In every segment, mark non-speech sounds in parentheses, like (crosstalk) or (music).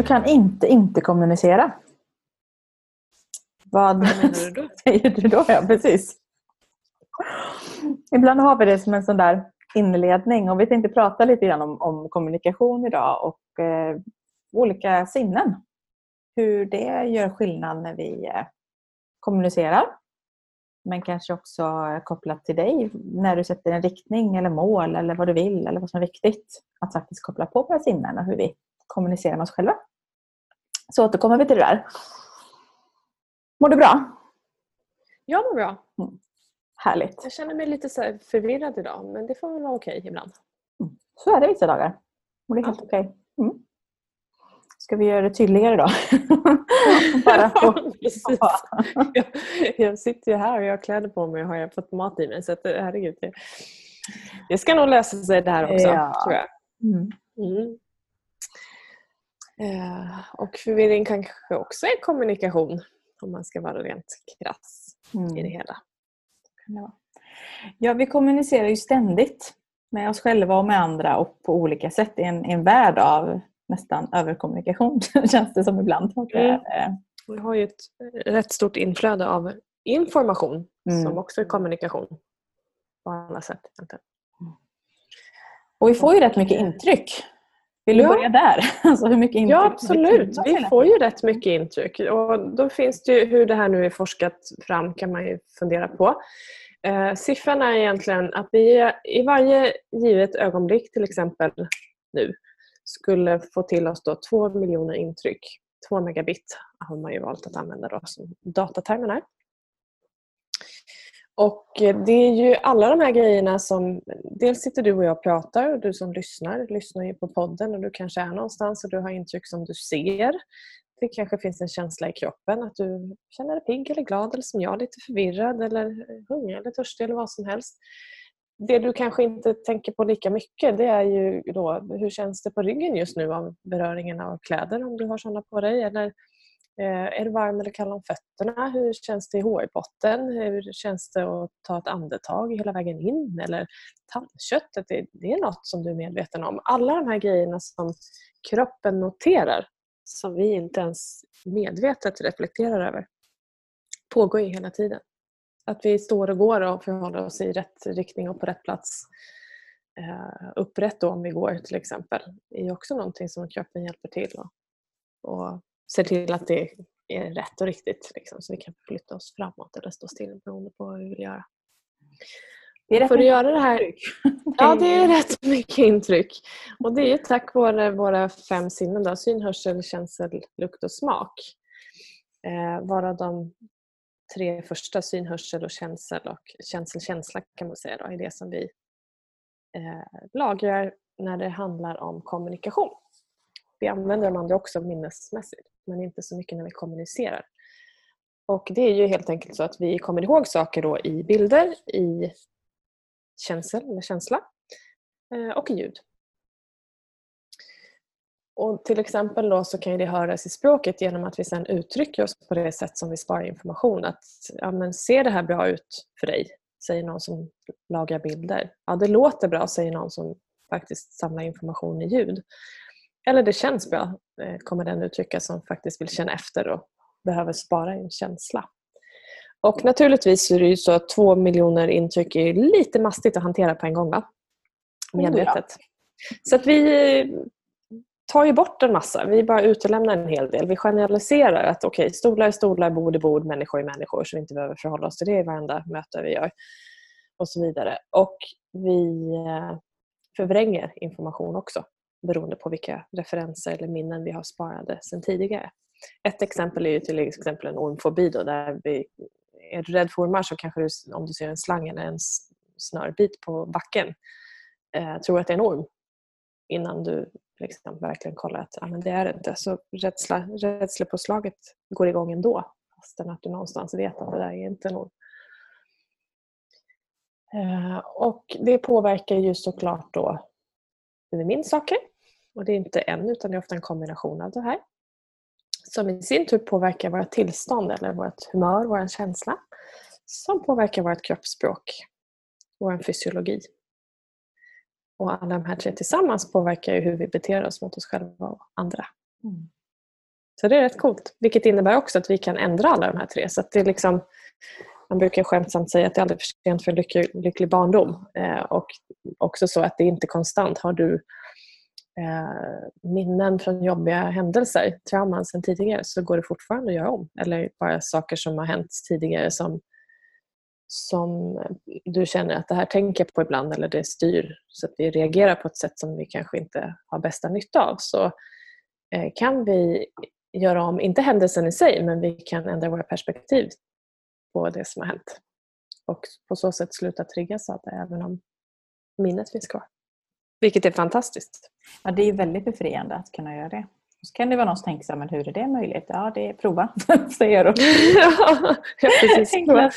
Du kan inte inte kommunicera. Vad, Vad menar du då? (laughs) säger du då? Ja, precis. Ibland har vi det som en sån där inledning och vi tänkte prata lite grann om, om kommunikation idag och eh, olika sinnen. Hur det gör skillnad när vi eh, kommunicerar. Men kanske också eh, kopplat till dig när du sätter en riktning eller mål eller vad du vill eller vad som är viktigt. Att faktiskt koppla på våra sinnen och hur vi kommunicerar med oss själva. Så återkommer vi till det där. Mår du bra? Jag mår bra. Härligt. Jag känner mig lite så förvirrad idag men det får väl vara okej ibland. Så är det vissa dagar. Och det är helt Ja. okej. Mm. Ska vi göra det tydligare då? (laughs) Bara (laughs) få... Precis. jag, jag sitter ju här och jag har kläder på mig och har jag fått mat i mig. Så att, eh, herregud, det, det ska nog lösa sig det här också. Ja. Tror jag. Mm. Mm. Eh, och förvirring kanske också är kommunikation om man ska vara rent krass i det Mm. hela. kan det vara. Ja, vi kommunicerar ju ständigt med oss själva och med andra och på olika sätt i en, i en värld av nästan överkommunikation (laughs) känns det som ibland. Mm. är, Vi har ju ett rätt stort inflöde av information Mm. som också är kommunikation på alla sätt. egentligen. Och vi får ju rätt mycket intryck. Vill du Ja. börja där? (laughs) Alltså hur mycket intryck Ja absolut, vi får ju rätt mycket intryck. Och då finns det ju, hur det här nu är forskat fram kan man ju fundera på. Eh, siffran är egentligen att vi i varje givet ögonblick, till exempel nu, skulle få till oss då två miljoner intryck. Två megabit har man ju valt att använda då som datatermen är. Och eh, det är ju alla de här grejerna som... Dels sitter du och jag och pratar och du som lyssnar lyssnar ju på podden och du kanske är någonstans och du har intryck som du ser. Det kanske finns en känsla i kroppen att du känner dig pigg eller glad eller som jag, lite förvirrad eller hungrig eller törstig eller vad som helst. Det du kanske inte tänker på lika mycket det är ju då hur känns det på ryggen just nu av beröringen av kläder om du har sådana på dig eller Eh, är du varm eller kall om fötterna? Hur känns det i hårbotten? Hur känns det att ta ett andetag hela vägen in? Eller tandköttet, det, är något som du är medveten om. Alla de här grejerna som kroppen noterar, som vi inte ens medvetet reflekterar över, pågår ju hela tiden. Att vi står och går och förhåller oss i rätt riktning och på rätt plats eh, upprätt då om vi går till exempel, är ju också någonting som kroppen hjälper till och, och ser till att det är rätt och riktigt. Liksom, så vi kan flytta oss framåt eller stå still beroende på vad vi vill göra. Det är rätt För att göra det här... (laughs) Ja, (laughs) det är rätt mycket intryck. Och det är tack vare våra fem sinnen. Då, syn, hörsel, känsel, lukt och smak. Eh, varav de tre första, syn, hörsel och känsel och känsel, känsla kan man säga, då, är det som vi eh, lagrar när det handlar om kommunikation. Vi använder de andra också minnesmässigt men inte så mycket när vi kommunicerar. Och det är ju helt enkelt så att vi kommer ihåg saker då i bilder, i känsel eller känsla eh, och i ljud. Och till exempel då så kan det höras i språket genom att vi sedan uttrycker oss på det sätt som vi sparar information. Att ja, men ser det här bra ut för dig? Säger någon som lagar bilder. Ja, det låter bra, säger någon som faktiskt samlar information i ljud. Eller det känns bra, eh, kommer den uttrycka som faktiskt vill känna efter och behöver spara en känsla. Och naturligtvis är det ju så att två miljoner intryck är lite mastigt att hantera på en gång. Va? Medvetet. Så att vi tar ju bort en massa. Vi bara utelämnar en hel del. Vi generaliserar att okej, okay, stolar är stolar, bord är bord, människor är människor så vi inte behöver förhålla oss till det i varenda möte vi gör. Och så vidare. Och vi förvränger information också beroende på vilka referenser eller minnen vi har sparade sedan tidigare. Ett exempel är ju till exempel en ormfobi då, där vi, är du rädd för ormar så kanske du, om du ser en slang eller en snörbit på backen eh, tror att det är en orm innan du liksom verkligen kollar att ah, men det är det inte. Så rädsla, rädslopåslaget går igång ändå fastän att du någonstans vet att det där är inte en orm. Eh, och det påverkar ju såklart då hur vi minns saker. Och det är inte en utan det är ofta en kombination av det här. Som i sin tur påverkar vårt tillstånd eller vårt humör, vår känsla. Som påverkar vårt kroppsspråk, vår fysiologi. Och alla de här tre tillsammans påverkar ju hur vi beter oss mot oss själva och andra. Mm. Så det är rätt coolt. Vilket innebär också att vi kan ändra alla de här tre. Så det är liksom, man brukar skämtsamt säga att det är aldrig för sent för en lycklig, lycklig barndom. Eh, och också så att det är inte konstant. Har du Eh, minnen från jobbiga händelser, trauman sedan tidigare, så går det fortfarande att göra om. Eller bara saker som har hänt tidigare som, som du känner att det här tänker jag på ibland eller det styr så att vi reagerar på ett sätt som vi kanske inte har bästa nytta av. Så eh, kan vi göra om, inte händelsen i sig, men vi kan ändra våra perspektiv på det som har hänt. Och på så sätt sluta triggas av det även om minnet finns kvar. Vilket är fantastiskt. Ja, det är väldigt befriande att kunna göra det. Så kan det vara någon som tänker så men hur är det möjligt? Ja, det är prova, (laughs) säger du. (laughs) ja, precis. (laughs) Prova.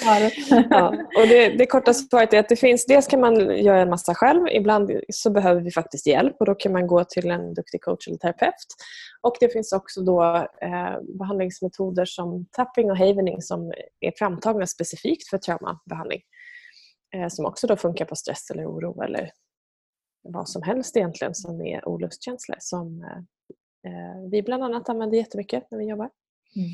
ja. Och det, det korta svaret är att det finns, dels kan man göra en massa själv, ibland så behöver vi faktiskt hjälp och då kan man gå till en duktig coach eller terapeut. Och det finns också då eh, behandlingsmetoder som tapping och havening som är framtagna specifikt för traumabehandling. Eh, som också då funkar på stress eller oro eller vad som helst egentligen som är olustkänslor som eh, eh, vi bland annat använder jättemycket när vi jobbar. Mm.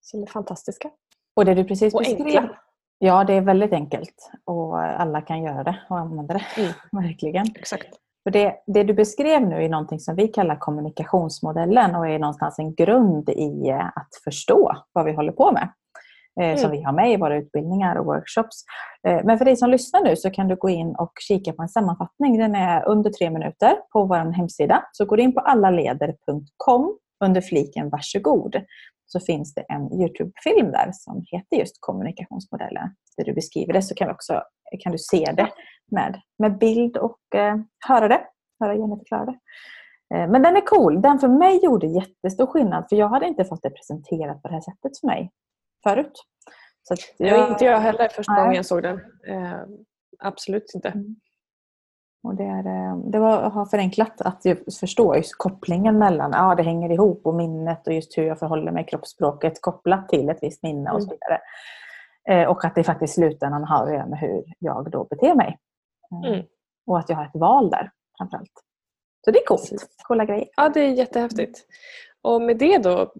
Som är fantastiska. Och det du precis och beskrev, enkla. Ja, det är väldigt enkelt och alla kan göra det och använda det. Mm. (laughs) Verkligen. Exakt. För det, det, du beskrev nu är någonting som vi kallar kommunikationsmodellen och är någonstans en grund i eh, att förstå vad vi håller på med. Mm. Som vi har med i våra utbildningar och workshops. Eh, men för dig som lyssnar nu så kan du gå in och kika på en sammanfattning. Den är under tre minuter på vår hemsida. Så går du in på allaleder.com under fliken Varsågod så finns det en Youtube-film där som heter just kommunikationsmodellen. Där du beskriver det så kan, också, kan du se det med, med bild och eh, höra det. Höra Jenny förklara det. Eh, men den är cool. Den för mig gjorde jättestor skillnad för jag hade inte fått det presenterat på det här sättet för mig förut. Så jag, inte jag heller första gången jag såg den. Eh, absolut inte. Mm. Och det, är, eh, det var, har förenklat att förstå just kopplingen mellan, ja det hänger ihop och minnet och just hur jag förhåller mig kroppsspråket kopplat till ett visst minne och så mm. vidare. Eh, och att det faktiskt i slutändan har att göra med hur jag då beter mig. Eh, mm. Och att jag har ett val där framförallt. Så det är coolt. Coola grejer. Ja, det är jättehäftigt. Och med det då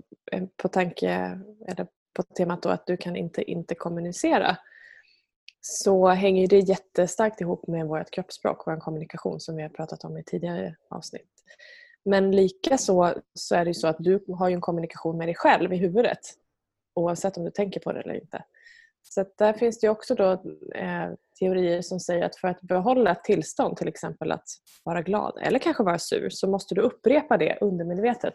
på tanke, eller på temat då att du kan inte inte kommunicera så hänger det jättestarkt ihop med vårt kroppsspråk, vår kommunikation som vi har pratat om i tidigare avsnitt. Men lika så, så är det så att du har en kommunikation med dig själv i huvudet oavsett om du tänker på det eller inte. Så där finns det också då, eh, teorier som säger att för att behålla ett tillstånd, till exempel att vara glad eller kanske vara sur, så måste du upprepa det undermedvetet.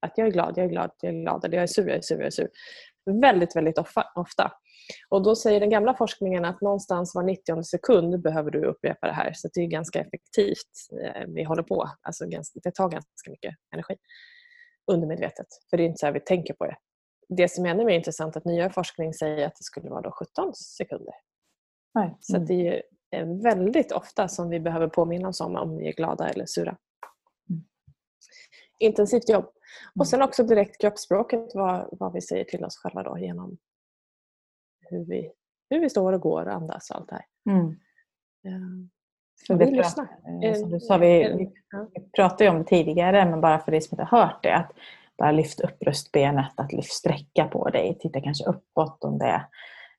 Att jag är glad, jag är glad, jag är glad, eller jag är sur, jag är sur, jag är sur väldigt, väldigt ofta. Och då säger den gamla forskningen att någonstans var 90 sekund behöver du upprepa det här. Så det är ganska effektivt eh, vi håller på. Alltså det tar ganska mycket energi undermedvetet. För det är inte så här vi tänker på det. Det som är ännu mer intressant är att nyare forskning säger att det skulle vara då 17 sekunder. Mm. Så det är väldigt ofta som vi behöver påminna oss om om vi är glada eller sura. Mm. Intensivt jobb. Och mm. sen också direkt kroppsspråket, vad, vad vi säger till oss själva då genom hur vi, hur vi står och går och andas och allt det här. Mm. Uh, för vi lyssnar. Eh, som du sa, vi, vi, pratade ju om det tidigare, men bara för dig som inte har hört det. Att bara lyfta upp bröstbenet, att lyft, sträcka på dig, titta kanske uppåt om det är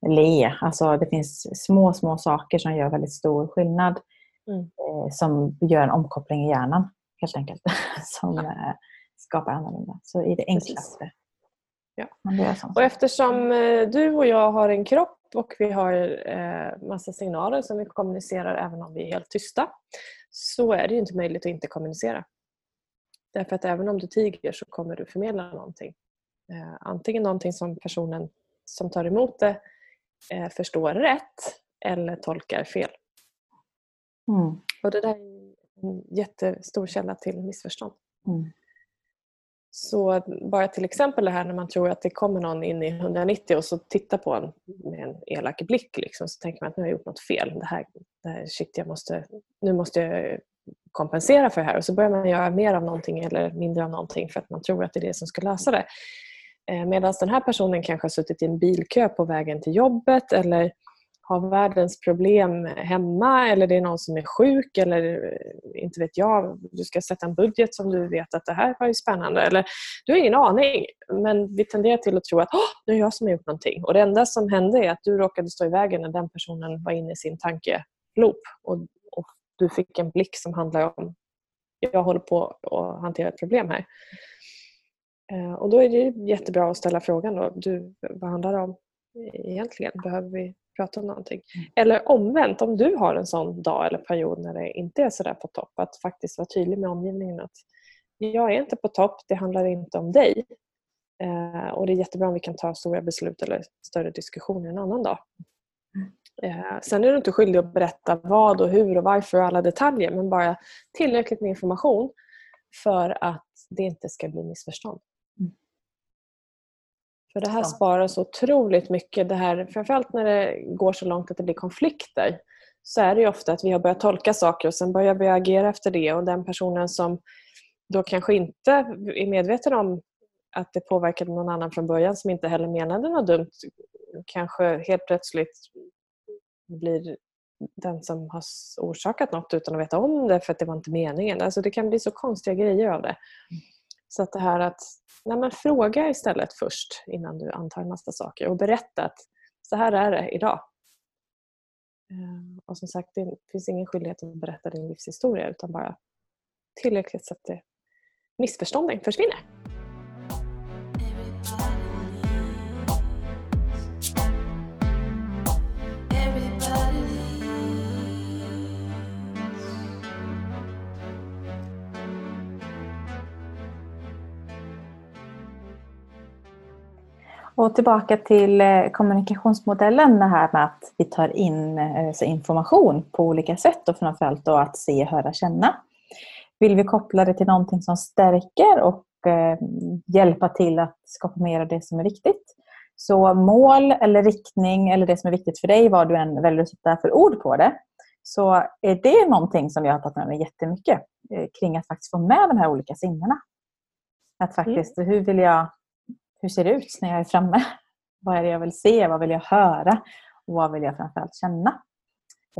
le. Alltså det finns små, små saker som gör väldigt stor skillnad. Mm. Eh, som gör en omkoppling i hjärnan helt enkelt. (laughs) som, ja skapar annorlunda. Så i det enklaste. Ja. Och eftersom eh, du och jag har en kropp och vi har eh, massa signaler som vi kommunicerar även om vi är helt tysta så är det inte möjligt att inte kommunicera. Därför att även om du tiger så kommer du förmedla någonting. Eh, antingen någonting som personen som tar emot det eh, förstår rätt eller tolkar fel. Mm. Och Det där är en jättestor källa till missförstånd. Mm. Så bara till exempel det här när man tror att det kommer någon in i 190 och så tittar på en med en elak blick liksom, så tänker man att nu har jag gjort något fel. Det här, det här, shit, jag måste, nu måste jag kompensera för det här och så börjar man göra mer av någonting eller mindre av någonting för att man tror att det är det som ska lösa det. Eh, Medan den här personen kanske har suttit i en bilkö på vägen till jobbet eller har världens problem hemma eller det är någon som är sjuk eller eh, inte vet jag, du ska sätta en budget som du vet att det här var ju spännande. Eller, du har ingen aning men vi tenderar till att tro att nu är jag som har gjort någonting. Och det enda som hände är att du råkade stå i vägen när den personen var inne i sin tankeloop och, och du fick en blick som handlar om jag håller på att hantera ett problem här. Eh, och då är det jättebra att ställa frågan då, du, vad handlar det om egentligen? Behöver vi prata om någonting? Mm. Eller omvänt, om du har en sån dag eller period när det inte är sådär på topp, att faktiskt vara tydlig med omgivningen att jag är inte på topp, det handlar inte om dig. Eh, och det är jättebra om vi kan ta stora beslut eller större diskussioner en annan dag. Eh, sen är du inte skyldig att berätta vad och hur och varför och alla detaljer men bara tillräckligt med information för att det inte ska bli missförstånd. Mm. För det här ja. sparar så otroligt mycket. Det här, framförallt när det går så långt att det blir konflikter så är det ofta att vi har börjat tolka saker och sen börjar vi agera efter det och den personen som då kanske inte är medveten om att det påverkade någon annan från början som inte heller menade något dumt kanske helt plötsligt blir den som har orsakat något utan att veta om det för att det var inte meningen. Alltså det kan bli så konstiga grejer av det. Så att det här att nej men fråga istället först innan du antar en massa saker och berätta att så här är det idag. Ehm, och som sagt, det finns ingen skyldighet att berätta din livshistoria utan bara tillräckligt så att det missförstånden försvinner. Och tillbaka till eh, kommunikationsmodellen, det här med att vi tar in alltså information på olika sätt och framförallt då att se, höra, känna. Vill vi koppla det till någonting som stärker och eh, hjälpa till att skapa mer av det som är viktigt. Så mål eller riktning eller det som är viktigt för dig, vad du än väljer att sätta för ord på det, så är det någonting som jag har tagit med mig jättemycket kring att faktiskt få med de här olika sinnena. Att faktiskt, mm. hur vill jag hur ser det ut när jag är framme? (laughs) Vad är det jag vill se? Vad vill jag höra? Och vad vill jag framförallt känna?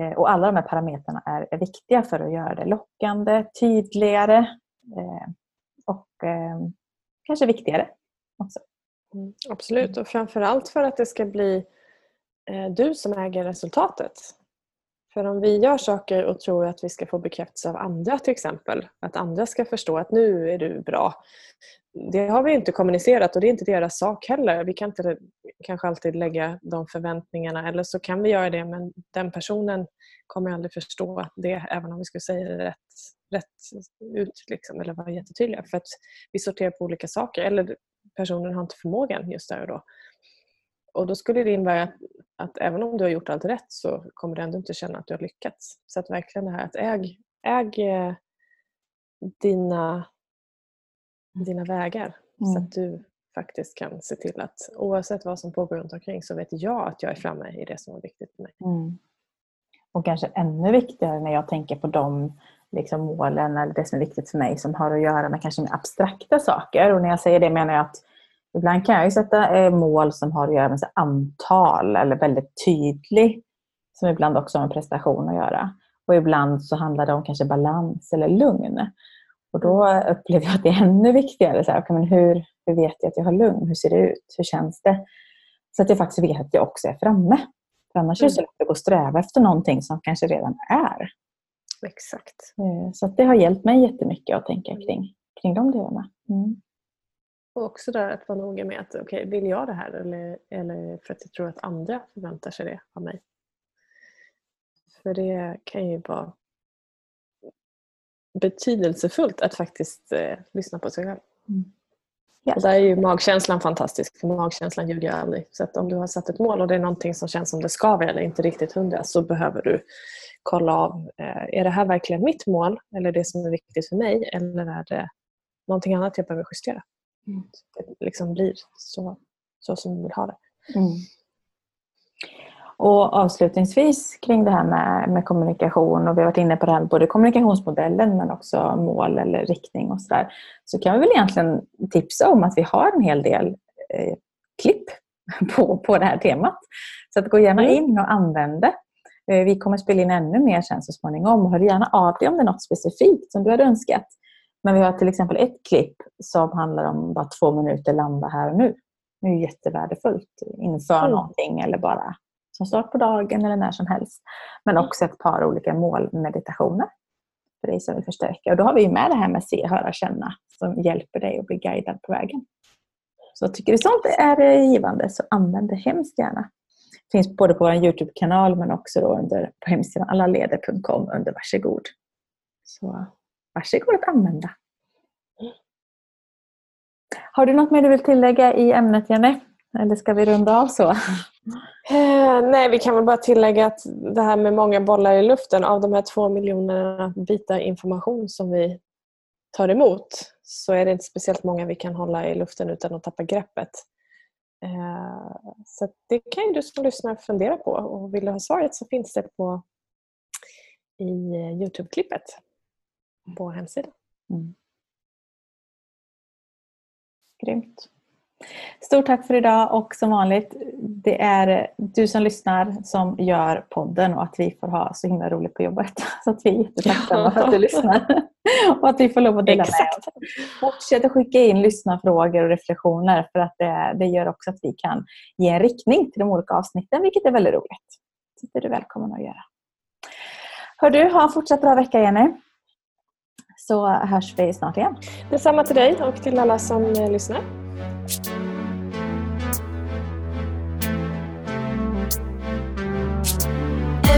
Eh, och alla de här parametrarna är, är viktiga för att göra det lockande, tydligare eh, och eh, kanske viktigare också. Mm, absolut, och framförallt för att det ska bli eh, du som äger resultatet. För om vi gör saker och tror att vi ska få bekräftelse av andra till exempel, att andra ska förstå att nu är du bra, det har vi inte kommunicerat och det är inte deras sak heller. Vi kan inte kanske alltid lägga de förväntningarna eller så kan vi göra det men den personen kommer aldrig förstå det även om vi skulle säga det rätt, rätt ut liksom, eller vara jättetydliga för att vi sorterar på olika saker eller personen har inte förmågan just där och då. Och då skulle det innebära att, att även om du har gjort allt rätt så kommer du ändå inte känna att du har lyckats. Så att verkligen det här att äg, äg eh, dina dina vägar. Mm. Så att du faktiskt kan se till att oavsett vad som pågår runt omkring så vet jag att jag är framme i det som är viktigt för mig. Mm. Och kanske ännu viktigare när jag tänker på de liksom, målen eller det som är viktigt för mig som har att göra med kanske med abstrakta saker. Och när jag säger det menar jag att ibland kan jag sätta eh, mål som har att göra med antal eller väldigt tydlig som ibland också har med prestation att göra. Och ibland så handlar det om kanske balans eller lugn. Och då upplever jag att det är ännu viktigare. Så här, okay, men hur, hur vet jag att jag har lugn? Hur ser det ut? Hur känns det? Så att jag faktiskt vet att jag också är framme. För annars mm. är det så lätt att gå och sträva efter någonting som kanske redan är. Exakt. Eh, så att det har hjälpt mig jättemycket att tänka mm. kring, kring de delarna. Mm. Och också där att vara noga med att okay, vill jag det här eller, eller för att jag tror att andra förväntar sig det av mig. För det kan ju vara betydelsefullt att faktiskt eh, lyssna på sig själv. Mm. Yes. Och där är ju magkänslan fantastisk, för magkänslan ljuger aldrig. Så att om du har satt ett mål och det är någonting som känns som det skaver eller inte riktigt hundra så behöver du kolla av, eh, är det här verkligen mitt mål eller det som är viktigt för mig eller är det någonting annat jag behöver justera? Mm. Så det liksom blir så, så som du vill ha det. Mm. Och avslutningsvis kring det här med, med, kommunikation och vi har varit inne på det här med både kommunikationsmodellen men också mål eller riktning och sådär. Så kan vi väl egentligen tipsa om att vi har en hel del eh, klipp (laughs) på, på det här temat. Så att gå gärna Mm. in och använd det. Eh, Vi kommer spela in ännu mer sen så småningom. Hör gärna av dig om det är något specifikt som du hade önskat. Men vi har till exempel ett klipp som handlar om bara två minuter landa här och nu. Det är jättevärdefullt inför Mm. någonting eller bara som start på dagen eller när som helst. Men också ett par olika målmeditationer för dig som vill förstärka. Och då har vi med det här med se, höra, känna som hjälper dig att bli guidad på vägen. Så tycker du sånt är givande så använd det hemskt gärna. Finns både på vår Youtube-kanal men också då under, på hemsidan allaleder.com under varsågod. Så varsågod att använda. Har du något mer du vill tillägga i ämnet Jenny? Eller ska vi runda av så? Eh, nej, vi kan väl bara tillägga att det här med många bollar i luften, av de här två miljonerna bitar information som vi tar emot så är det inte speciellt många vi kan hålla i luften utan att tappa greppet. Eh, så det kan ju du som lyssnar fundera på och vill du ha svaret så finns det på i Youtube-klippet på hemsidan. Mm. Grymt. Stort tack för idag och som vanligt, det är du som lyssnar som gör podden och att vi får ha så himla roligt på jobbet. (laughs) Så att vi är jättetacksamma för att du (laughs) lyssnar. (laughs) Och att vi får lov att dela med Exakt. oss. Fortsätt att skicka in lyssnarfrågor och reflektioner för att det, det gör också att vi kan ge en riktning till de olika avsnitten, vilket är väldigt roligt. Så det är du välkommen att göra. Hör du, ha en fortsatt bra vecka Jenny. Så hörs vi snart igen. Detsamma till dig och till alla som eh, lyssnar.